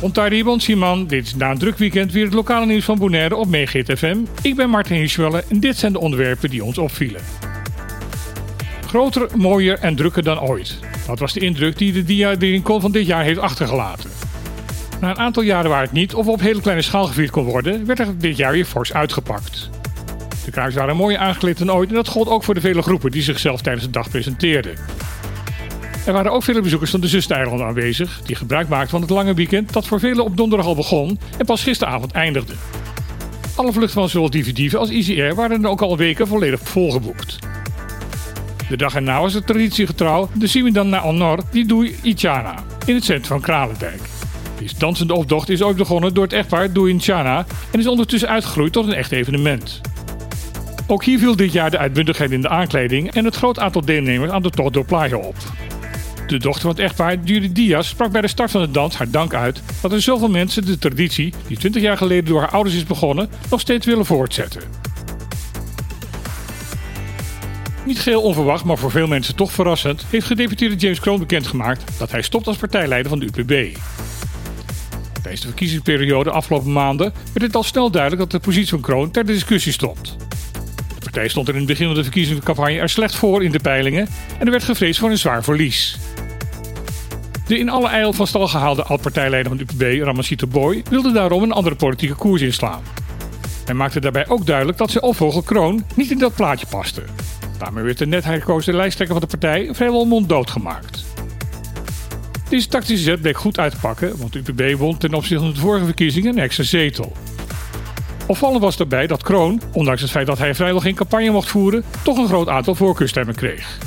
Ontario Simon, dit is na een druk weekend weer het lokale nieuws van Bonaire op FM. Ik ben Martin Hirschwelle en dit zijn de onderwerpen die ons opvielen. Groter, mooier en drukker dan ooit. Dat was de indruk die de Dia Rincon van dit jaar heeft achtergelaten. Na een aantal jaren waar het niet of op hele kleine schaal gevierd kon worden, werd er dit jaar weer fors uitgepakt. De kruis waren mooier aangekleed dan ooit en dat gold ook voor de vele groepen die zichzelf tijdens de dag presenteerden. Er waren ook vele bezoekers van de Zusteilanden aanwezig, die gebruik maakten van het lange weekend dat voor velen op donderdag al begon en pas gisteravond eindigde. Alle vluchten van zowel DVD als Easy Air waren er ook al weken volledig volgeboekt. De dag erna was het traditiegetrouw de Simidan naar Honor die Doei Ichana in het centrum van Kralendijk. Deze dansende optocht is ooit begonnen door het echtpaar Doei Ichana en is ondertussen uitgegroeid tot een echt evenement. Ook hier viel dit jaar de uitbundigheid in de aankleding en het groot aantal deelnemers aan de tocht door Playa op. De dochter van het echtpaar, Judy Diaz, sprak bij de start van de dans haar dank uit dat er zoveel mensen de traditie, die 20 jaar geleden door haar ouders is begonnen, nog steeds willen voortzetten. Niet geheel onverwacht, maar voor veel mensen toch verrassend, heeft gedeputeerde James Kroon bekendgemaakt dat hij stopt als partijleider van de UPB. Tijdens de verkiezingsperiode afgelopen maanden werd het al snel duidelijk dat de positie van Kroon ter discussie stond. De partij stond er in het begin van de verkiezingscampagne er slecht voor in de peilingen en er werd gevreesd voor een zwaar verlies. De in alle eil van stal gehaalde oud-partijleider van de UPB, Ramasito Boy, wilde daarom een andere politieke koers inslaan. Hij maakte daarbij ook duidelijk dat zijn opvolger Kroon niet in dat plaatje paste. Daarmee werd de net hergekozen lijsttrekker van de partij vrijwel monddood gemaakt. Deze tactische zet bleek goed uit te pakken, want de UPB won ten opzichte van de vorige verkiezingen een extra zetel. Opvallend was daarbij dat Kroon, ondanks het feit dat hij vrijwel geen campagne mocht voeren, toch een groot aantal voorkeurstemmen kreeg.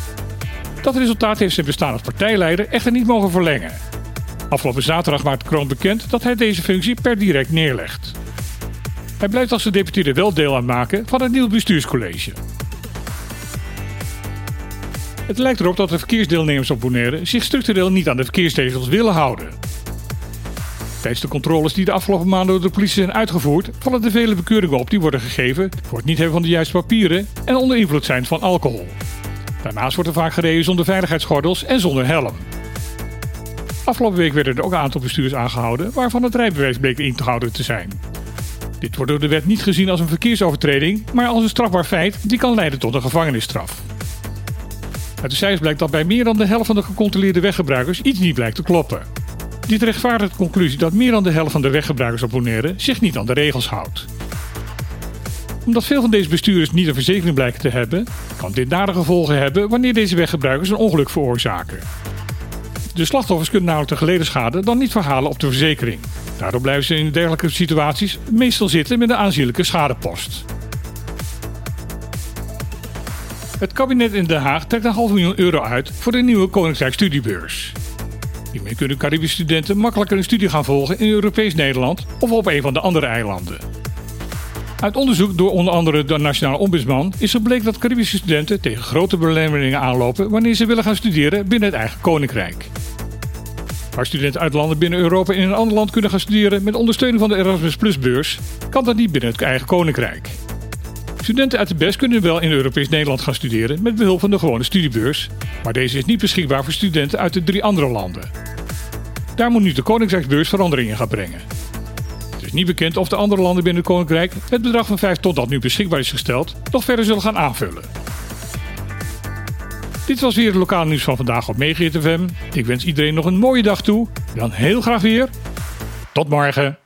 Dat resultaat heeft zijn bestaan als partijleider echter niet mogen verlengen. Afgelopen zaterdag maakte Kroon bekend dat hij deze functie per direct neerlegt. Hij blijft als gedeputeerde wel deel uitmaken van het nieuwe bestuurscollege. Het lijkt erop dat de verkeersdeelnemers op Bonaire zich structureel niet aan de verkeersregels willen houden. Tijdens de controles die de afgelopen maanden door de politie zijn uitgevoerd, vallen de vele bekeuringen op die worden gegeven voor het niet hebben van de juiste papieren en onder invloed zijn van alcohol. Daarnaast wordt er vaak gereden zonder veiligheidsgordels en zonder helm. Afgelopen week werden er ook een aantal bestuurders aangehouden waarvan het rijbewijs bleek in te houden te zijn. Dit wordt door de wet niet gezien als een verkeersovertreding, maar als een strafbaar feit die kan leiden tot een gevangenisstraf. Uit de cijfers blijkt dat bij meer dan de helft van de gecontroleerde weggebruikers iets niet blijkt te kloppen. Dit rechtvaardigt de conclusie dat meer dan de helft van de weggebruikers op Bonaire zich niet aan de regels houdt. Omdat veel van deze bestuurders niet een verzekering blijken te hebben, kan dit nare gevolgen hebben wanneer deze weggebruikers een ongeluk veroorzaken. De slachtoffers kunnen namelijk de geleden schade dan niet verhalen op de verzekering. Daardoor blijven ze in dergelijke situaties meestal zitten met een aanzienlijke schadepost. Het kabinet in Den Haag trekt een half miljoen euro uit voor de nieuwe Koninkrijk Studiebeurs. Hiermee kunnen Caribische studenten makkelijker een studie gaan volgen in Europees Nederland of op een van de andere eilanden. Uit onderzoek door onder andere de Nationale Ombudsman is gebleken dat Caribische studenten tegen grote belemmeringen aanlopen wanneer ze willen gaan studeren binnen het eigen koninkrijk. Waar studenten uit landen binnen Europa in een ander land kunnen gaan studeren met ondersteuning van de Erasmus Plus beurs, kan dat niet binnen het eigen koninkrijk. Studenten uit de BES kunnen wel in Europees Nederland gaan studeren met behulp van de gewone studiebeurs, maar deze is niet beschikbaar voor studenten uit de drie andere landen. Daar moet nu de Koninkrijksbeurs veranderingen gaan brengen. Niet bekend of de andere landen binnen het Koninkrijk het bedrag van 5 ton dat nu beschikbaar is gesteld nog verder zullen gaan aanvullen. Dit was weer het lokale nieuws van vandaag op Megahit. Ik wens iedereen nog een mooie dag toe. Dan heel graag weer. Tot morgen.